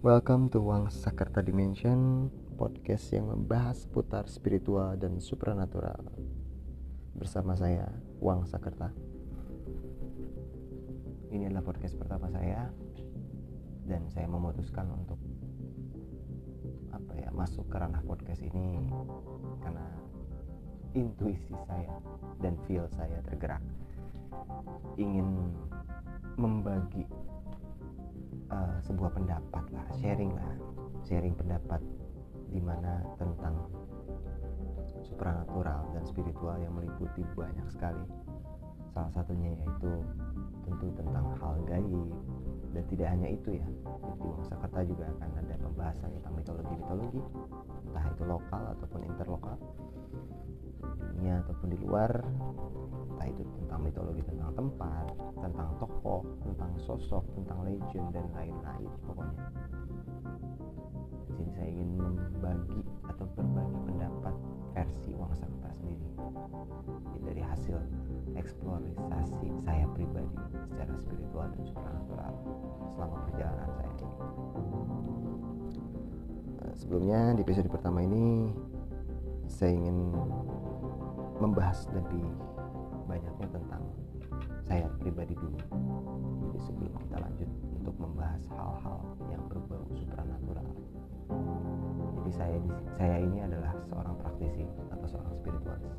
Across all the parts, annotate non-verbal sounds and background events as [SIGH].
Welcome to Wang Sakerta Dimension Podcast yang membahas seputar spiritual dan supranatural. Bersama saya, Wang Sakerta Ini adalah podcast pertama saya Dan saya memutuskan untuk apa ya masuk ke ranah podcast ini Karena intuisi saya dan feel saya tergerak. Ingin sebuah pendapat lah sharing lah. Sharing pendapat di mana tentang supranatural dan spiritual yang meliputi banyak sekali. Salah satunya yaitu tentu tentang hal gaib. Dan tidak hanya itu ya di Wangsakerta juga akan ada pembahasan tentang mitologi-mitologi entah itu lokal ataupun interlokal dunia ataupun di luar entah itu tentang mitologi tentang tempat tentang tokoh tentang sosok tentang legend dan lain-lain pokoknya. Di sini saya ingin membagi atau berbagi pendapat versi uang sakta sendiri. Dari hasil eksplorasi saya pribadi secara spiritual dan supernatural selama perjalanan saya eh, sebelumnya di episode pertama ini saya ingin membahas lebih banyaknya tentang saya pribadi dulu. Jadi sebelum kita lanjut untuk membahas hal-hal yang berbau supranatural. Jadi saya saya ini adalah seorang praktisi atau seorang spiritualis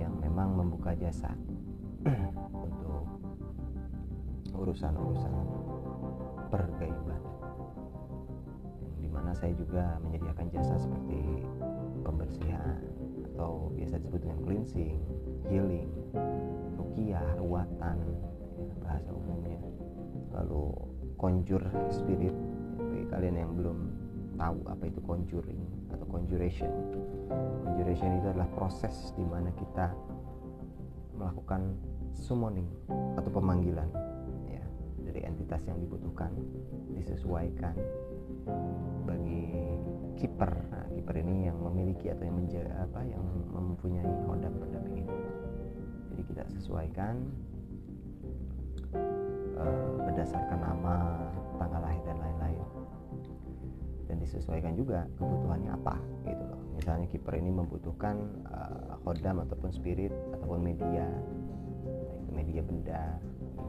yang memang membuka jasa [CLEARS THROAT] untuk urusan-urusan pergaiban. Di mana saya juga menyediakan jasa seperti pembersihan atau biasa disebut dengan cleansing, healing, rukiah, ruatan, ya, bahasa umumnya. Lalu conjure spirit, bagi kalian yang belum tahu apa itu conjuring atau conjuration. Conjuration itu adalah proses di mana kita melakukan summoning atau pemanggilan ya dari entitas yang dibutuhkan disesuaikan bagi kiper. Nah, kiper ini yang memiliki atau yang menjaga apa yang mempunyai hodam pendamping itu. Jadi kita sesuaikan uh, berdasarkan nama tanggal lahir dan lain-lain. Dan disesuaikan juga kebutuhannya apa gitu loh. Misalnya kiper ini membutuhkan uh, hodam ataupun spirit ataupun media media benda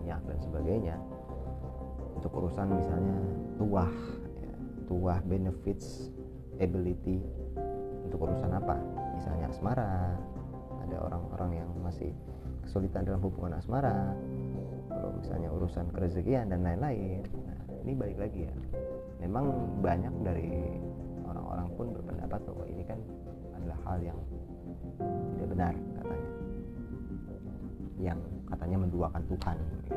minyak dan sebagainya untuk urusan misalnya tuah tuah benefits ability untuk urusan apa? Misalnya asmara. Ada orang-orang yang masih kesulitan dalam hubungan asmara. Kalau misalnya urusan kerezekian dan lain-lain. Nah, ini balik lagi ya. Memang banyak dari orang-orang pun berpendapat bahwa ini kan adalah hal yang tidak benar katanya. Yang katanya menduakan Tuhan gitu.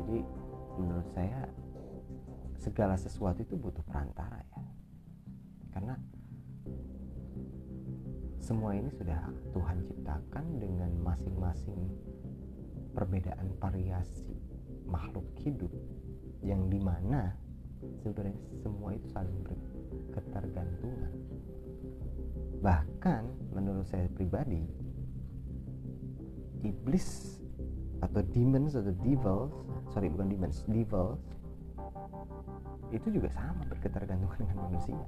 Jadi menurut saya segala sesuatu itu butuh perantara ya. Karena semua ini sudah Tuhan ciptakan dengan masing-masing perbedaan variasi makhluk hidup yang di mana sebenarnya semua itu saling berketergantungan. Bahkan menurut saya pribadi iblis atau demons atau devils sorry bukan demons devils itu juga sama berketergantungan dengan manusia.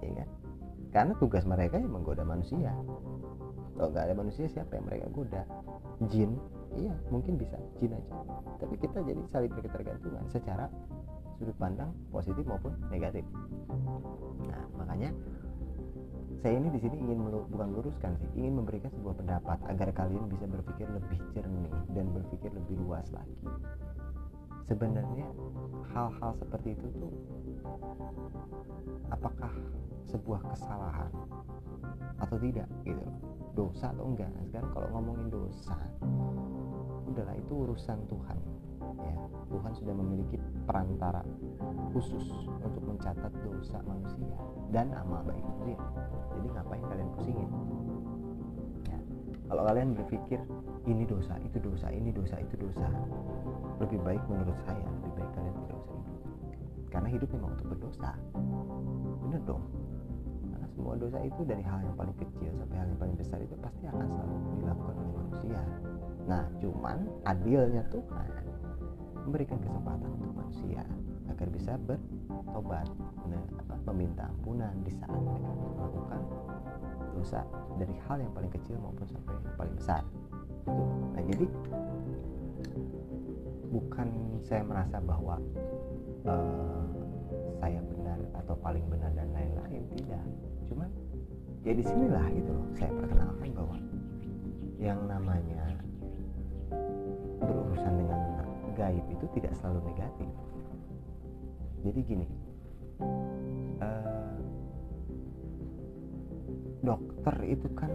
Ya kan? Karena tugas mereka yang menggoda manusia. Kalau nggak ada manusia siapa yang mereka goda? Jin. Iya mungkin bisa. Jin aja. Tapi kita jadi saling berketergantungan secara sudut pandang positif maupun negatif. Nah makanya saya ini di sini ingin melur, bukan meluruskan sih ingin memberikan sebuah pendapat agar kalian bisa berpikir lebih jernih dan berpikir lebih luas lagi sebenarnya hal-hal seperti itu tuh apakah sebuah kesalahan atau tidak gitu? Dosa atau enggak? Nah, sekarang kalau ngomongin dosa udahlah itu urusan Tuhan ya. Tuhan sudah memiliki perantara khusus untuk mencatat dosa manusia dan amal baik manusia. Jadi ngapain kalian pusingin kalau kalian berpikir ini dosa itu dosa ini dosa itu dosa lebih baik menurut saya lebih baik kalian tidak usah hidup. Karena hidup memang untuk berdosa. Bener dong. Karena semua dosa itu dari hal yang paling kecil sampai hal yang paling besar itu pasti akan selalu dilakukan oleh manusia. Nah cuman adilnya Tuhan memberikan kesempatan untuk manusia agar bisa bertobat meminta ampunan di saat mereka melakukan dosa dari hal yang paling kecil maupun sampai yang paling besar. Itu nah jadi bukan saya merasa bahwa uh, saya benar atau paling benar dan lain-lain tidak. Cuman ya di sinilah gitu loh saya perkenalkan bahwa yang namanya berurusan dengan gaib itu tidak selalu negatif. Jadi gini uh, dokter itu kan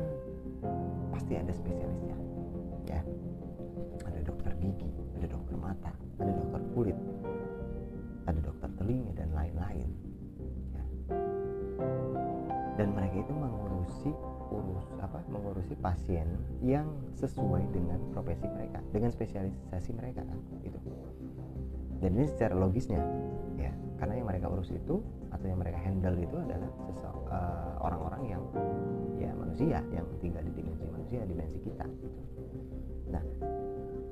pasti ada spesialisnya ya. Ada dokter gigi ada dokter mata ada dokter kulit ada dokter telinga dan lain-lain ya. dan mereka itu mengurusi urus apa mengurusi pasien yang sesuai dengan profesi mereka dengan spesialisasi mereka kan itu dan ini secara logisnya ya karena yang mereka urus itu atau yang mereka handle itu adalah uh, orang-orang yang ya manusia yang tinggal di dimensi manusia dimensi kita gitu. nah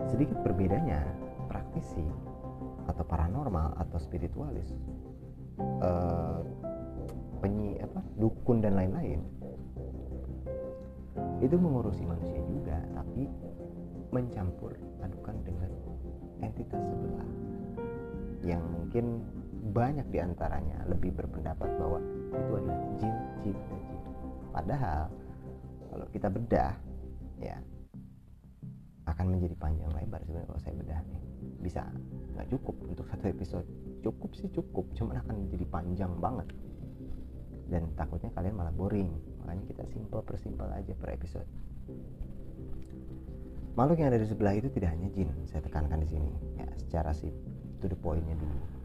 sedikit berbedanya praktisi atau paranormal atau spiritualis uh, penyi apa dukun dan lain-lain itu mengurusi manusia juga tapi mencampur adukan dengan entitas sebelah yang mungkin banyak di antaranya lebih berpendapat bahwa itu adalah jin, jin, dan jin. Padahal kalau kita bedah, ya akan menjadi panjang lebar sebenarnya kalau saya bedah nih. Bisa nggak cukup untuk satu episode. Cukup sih cukup, cuman akan menjadi panjang banget. Dan takutnya kalian malah boring. Makanya kita simple persimpel aja per episode. Makhluk yang ada di sebelah itu tidak hanya jin, saya tekankan di sini. Ya, secara sih to the pointnya dulu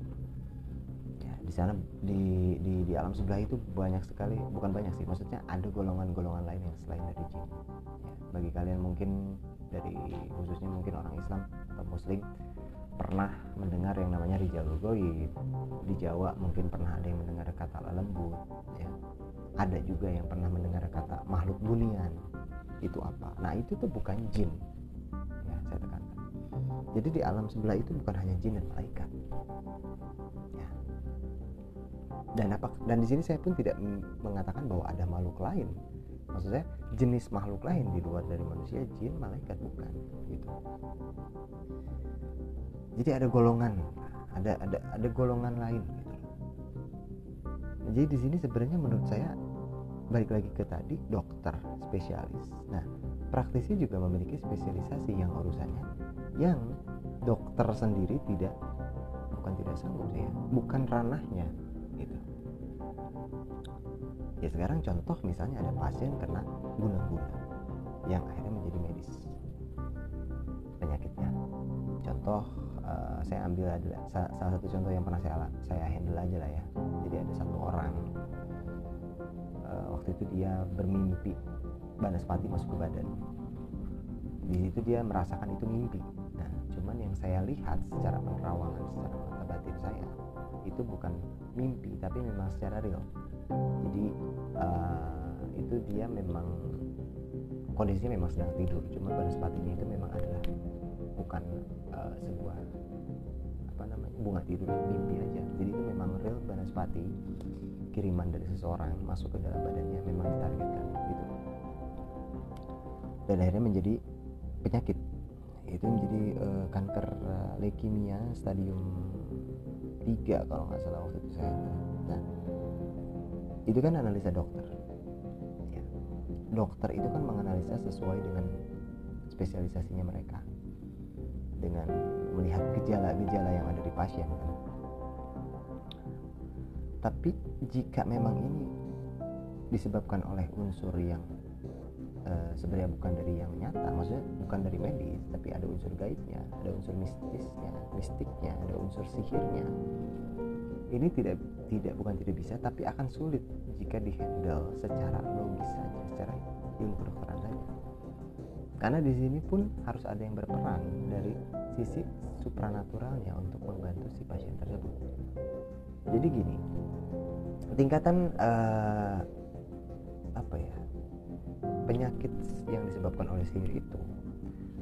di sana di, di di alam sebelah itu banyak sekali bukan banyak sih maksudnya ada golongan-golongan lain yang selain dari jin. Ya, bagi kalian mungkin dari khususnya mungkin orang Islam atau Muslim pernah mendengar yang namanya Rijalul Goib di Jawa mungkin pernah ada yang mendengar kata lembut ya. Ada juga yang pernah mendengar kata makhluk bunian. Itu apa? Nah itu tuh bukan jin. Ya saya tekankan. Jadi di alam sebelah itu bukan hanya jin dan malaikat. Ya. Dan apa dan di sini saya pun tidak mengatakan bahwa ada makhluk lain. Maksud saya jenis makhluk lain di luar dari manusia, jin, malaikat bukan gitu. Jadi ada golongan, ada ada ada golongan lain gitu. Jadi di sini sebenarnya menurut saya balik lagi ke tadi dokter spesialis. Nah, praktisi juga memiliki spesialisasi yang urusannya yang dokter sendiri tidak bukan tidak sanggup ya bukan ranahnya ya sekarang contoh misalnya ada pasien kena guna-guna yang akhirnya menjadi medis. Penyakitnya. Contoh uh, saya ambil adalah salah satu contoh yang pernah saya saya handle aja lah ya. Jadi ada satu orang uh, waktu itu dia bermimpi Banaspati masuk ke badan. Di situ dia merasakan itu mimpi. Nah cuman yang saya lihat secara penerawangan secara mata batin saya itu bukan mimpi tapi memang secara real. Jadi uh, itu dia memang kondisinya memang sedang tidur. Cuma pada sepatunya itu memang adalah bukan uh, sebuah apa namanya bunga tidur mimpi aja. Jadi itu memang real banaspati kiriman dari seseorang masuk ke dalam badannya memang ditargetkan gitu. Dan akhirnya menjadi penyakit. Itu menjadi uh, kanker uh, leukemia stadium 3 kalau nggak salah waktu itu saya nah itu kan analisa dokter. Ya. dokter itu kan menganalisa sesuai dengan spesialisasinya mereka. Dengan melihat gejala-gejala yang ada di pasien kan. Tapi jika memang ini disebabkan oleh unsur yang uh, sebenarnya bukan dari yang nyata maksudnya bukan dari medis tapi ada unsur gaibnya ada unsur mistisnya mistiknya ada unsur sihirnya. Ini tidak tidak bukan tidak bisa tapi akan sulit jika dihandle secara logis saja secara ilmu kedokteran saja karena di sini pun harus ada yang berperan dari sisi supranaturalnya untuk membantu si pasien tersebut. Jadi gini tingkatan uh, apa ya penyakit yang disebabkan oleh sihir itu.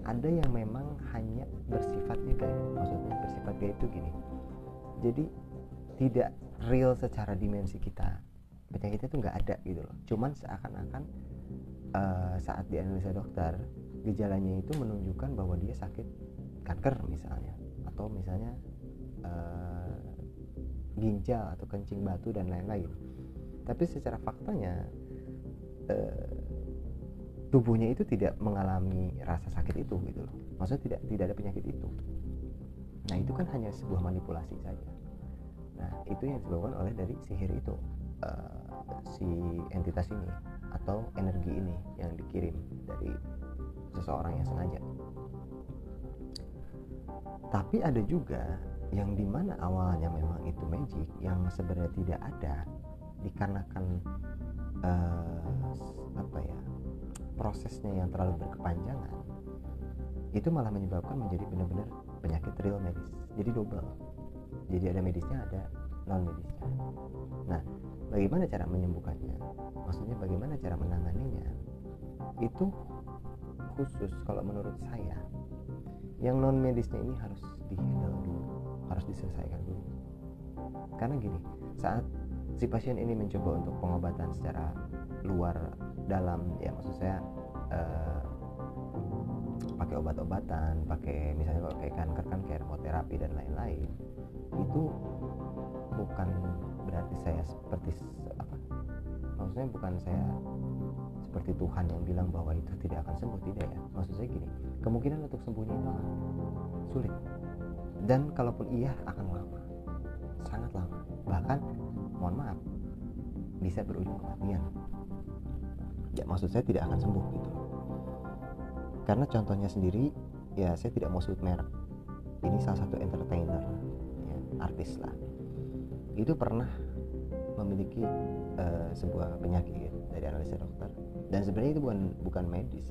Ada yang memang hanya bersifatnya gaib maksudnya bersifat gaib itu gini. Jadi tidak real secara dimensi kita. Penyakit itu nggak ada gitu loh. Cuman seakan-akan uh, saat dianalisa dokter gejalanya itu menunjukkan bahwa dia sakit kanker misalnya. Atau misalnya uh, ginjal atau kencing batu dan lain-lain. Tapi secara faktanya uh, tubuhnya itu tidak mengalami rasa sakit itu gitu loh. Maksudnya tidak tidak ada penyakit itu. Nah itu kan hanya sebuah manipulasi saja. Nah itu yang disebabkan oleh dari sihir itu uh, si entitas ini atau energi ini yang dikirim dari seseorang yang sengaja. Tapi ada juga yang di mana awalnya memang itu magic yang sebenarnya tidak ada dikarenakan uh, apa ya prosesnya yang terlalu berkepanjangan itu malah menyebabkan menjadi benar-benar penyakit real medis. Jadi double. Jadi ada medisnya ada non medisnya nah bagaimana cara menyembuhkannya? Maksudnya bagaimana cara menanganinya? Itu khusus kalau menurut saya yang non medisnya ini harus dihandle dulu harus diselesaikan dulu karena gini saat si pasien ini mencoba untuk pengobatan secara luar dalam ya maksud saya uh, pakai obat-obatan pakai misalnya kalau kayak kanker kan kayak kemoterapi dan lain-lain itu bukan berarti saya seperti apa maksudnya bukan saya seperti Tuhan yang bilang bahwa itu tidak akan sembuh tidak ya. Maksud saya gini kemungkinan untuk sembuhnya itu sulit. Dan kalaupun iya akan lama bisa berujung kematian. Ya maksud saya tidak akan sembuh gitu. Karena contohnya sendiri ya saya tidak mau sebut merek. Ini salah satu entertainer ya, artis lah. Itu pernah memiliki uh, sebuah penyakit dari analisa dokter. Dan sebenarnya itu bukan bukan medis.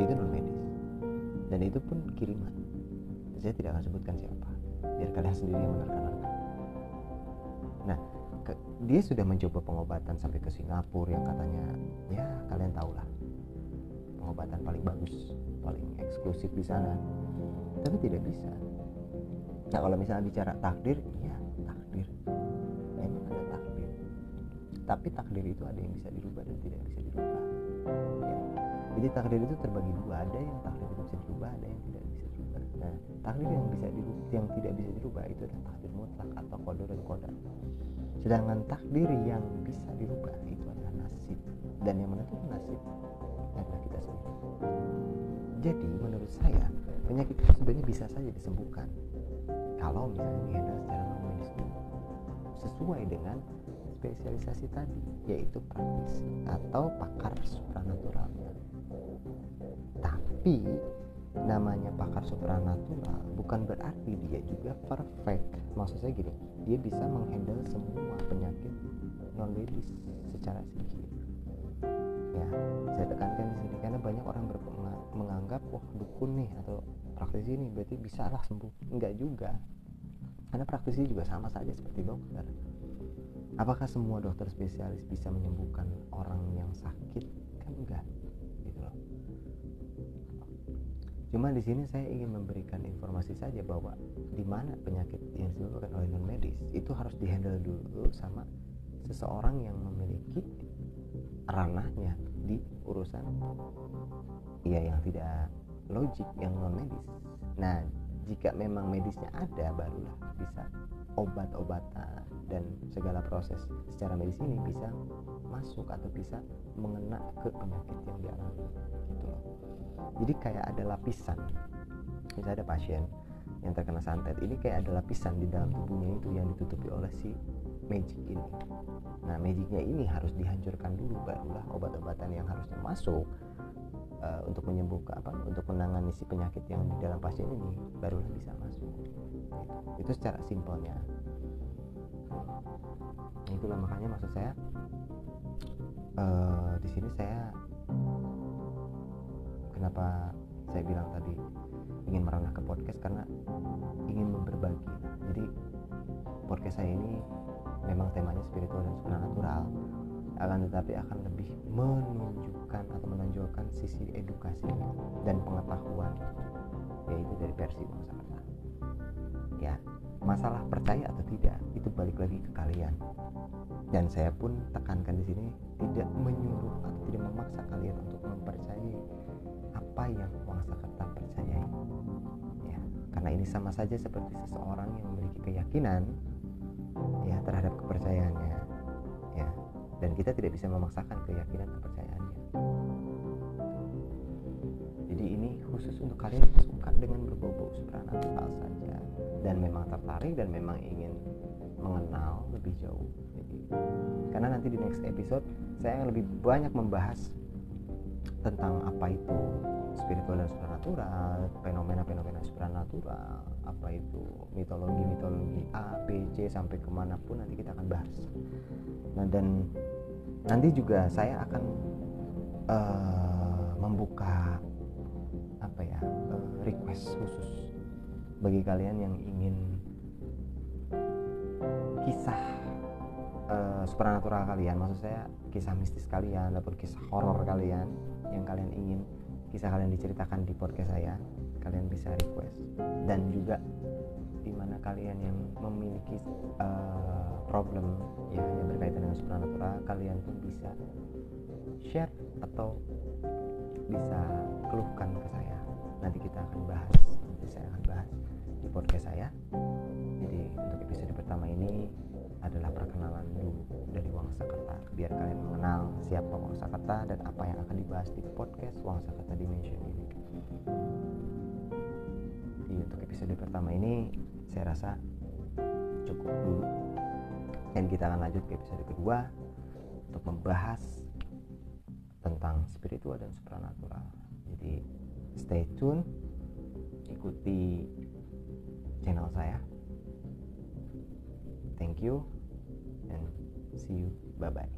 Itu non medis. Dan itu pun kiriman. Saya tidak akan sebutkan siapa. Biar kalian sendiri yang ke, dia sudah mencoba pengobatan sampai ke Singapura yang katanya ya kalian tahu lah pengobatan paling bagus paling eksklusif di sana. Tapi tidak bisa. Nah kalau misalnya bicara takdir ya takdir. Memang ada takdir. Tapi takdir itu ada yang bisa dirubah dan tidak bisa dirubah. Ya. jadi takdir itu terbagi dua. Ada yang takdir itu bisa dirubah ada yang tidak bisa dirubah. Nah takdir yang bisa dirubah yang tidak bisa dirubah itu adalah takdir mutlak atau kode dan kodar sedangkan takdir yang bisa dirubah itu adalah nasib. Dan yang menentukan nasib adalah kita sendiri. Jadi menurut saya penyakit itu sebenarnya bisa saja disembuhkan. Kalau misalnya dihandle secara non medis sesuai dengan spesialisasi tadi yaitu praktisi atau pakar supranaturalnya. Tapi namanya pakar supranatural bukan berarti dia juga perfect. Maksud saya gini dia bisa menghandle semua penyakit non medis secara sihir ya saya tekankan di sini karena banyak orang menganggap wah dukun nih atau praktisi ini berarti bisa lah sembuh. Enggak juga. Karena praktisi juga sama saja seperti dokter. Apakah semua dokter spesialis bisa menyembuhkan orang yang sakit? Kan enggak Cuma di sini saya ingin memberikan informasi saja bahwa di mana penyakit yang disebabkan oleh non medis itu harus dihandle dulu sama seseorang yang memiliki ranahnya di urusan ya yang tidak logik yang non medis. Nah, jika memang medisnya ada barulah bisa obat-obatan dan segala proses secara medis ini bisa masuk atau bisa mengena ke penyakit yang dialami gitu loh. Jadi kayak ada lapisan. Misalnya ada pasien yang terkena santet ini kayak ada lapisan di dalam tubuhnya itu yang ditutupi oleh si magic ini. Nah magicnya ini harus dihancurkan dulu barulah obat-obatan yang harusnya masuk uh, untuk menyembuhkan apa untuk menangani si penyakit yang di dalam pasien ini barulah bisa masuk. Itu secara simpelnya. Itulah makanya maksud saya uh, di sini saya kenapa saya bilang tadi ingin meranah ke podcast karena ingin berbagi jadi podcast saya ini memang temanya spiritual dan supernatural akan tetapi akan lebih menunjukkan atau menonjolkan sisi edukasinya dan pengetahuan yaitu dari versi bangsa kata ya masalah percaya atau tidak itu balik lagi ke kalian. Dan saya pun tekankan di sini tidak menyuruh atau tidak memaksa kalian untuk mempercayai apa yang bangsa kata percayai. Ya karena ini sama saja seperti seseorang yang memiliki keyakinan ya terhadap kepercayaannya. ya dan kita tidak bisa memaksakan keyakinan kepercayaannya jadi ini khusus untuk kalian yang suka dengan berbau-bau supranatural saja. Dan memang tertarik dan memang ingin mengenal lebih jauh. Jadi karena nanti di next episode saya lebih banyak membahas tentang apa itu spiritual dan supranatural, fenomena-fenomena supranatural, apa itu mitologi-mitologi A, B, C sampai ke mana pun nanti kita akan bahas. Nah dan nanti juga saya akan uh, membuka apa ya uh, request khusus bagi kalian yang ingin kisah uh, supernatural kalian, maksud saya kisah mistis kalian ataupun kisah horor kalian yang kalian ingin kisah kalian diceritakan di podcast saya kalian bisa request. Dan juga di mana kalian yang memiliki uh, problem ya yang berkaitan dengan supernatural kalian pun bisa share atau bisa keluhkan ke saya. Nanti kita akan bahas nanti saya akan bahas di podcast saya. Jadi untuk episode pertama ini adalah perkenalan dulu dari Wangsakerta biar kalian mengenal siapa Wangsakerta dan apa yang akan dibahas di podcast Wangsakerta Dimension ini. Di untuk episode pertama ini saya rasa cukup dulu dan kita akan lanjut ke episode kedua untuk membahas tentang spiritual dan supernatural. Jadi stay tune, ikuti channel saya Thank you and see you. Bye bye.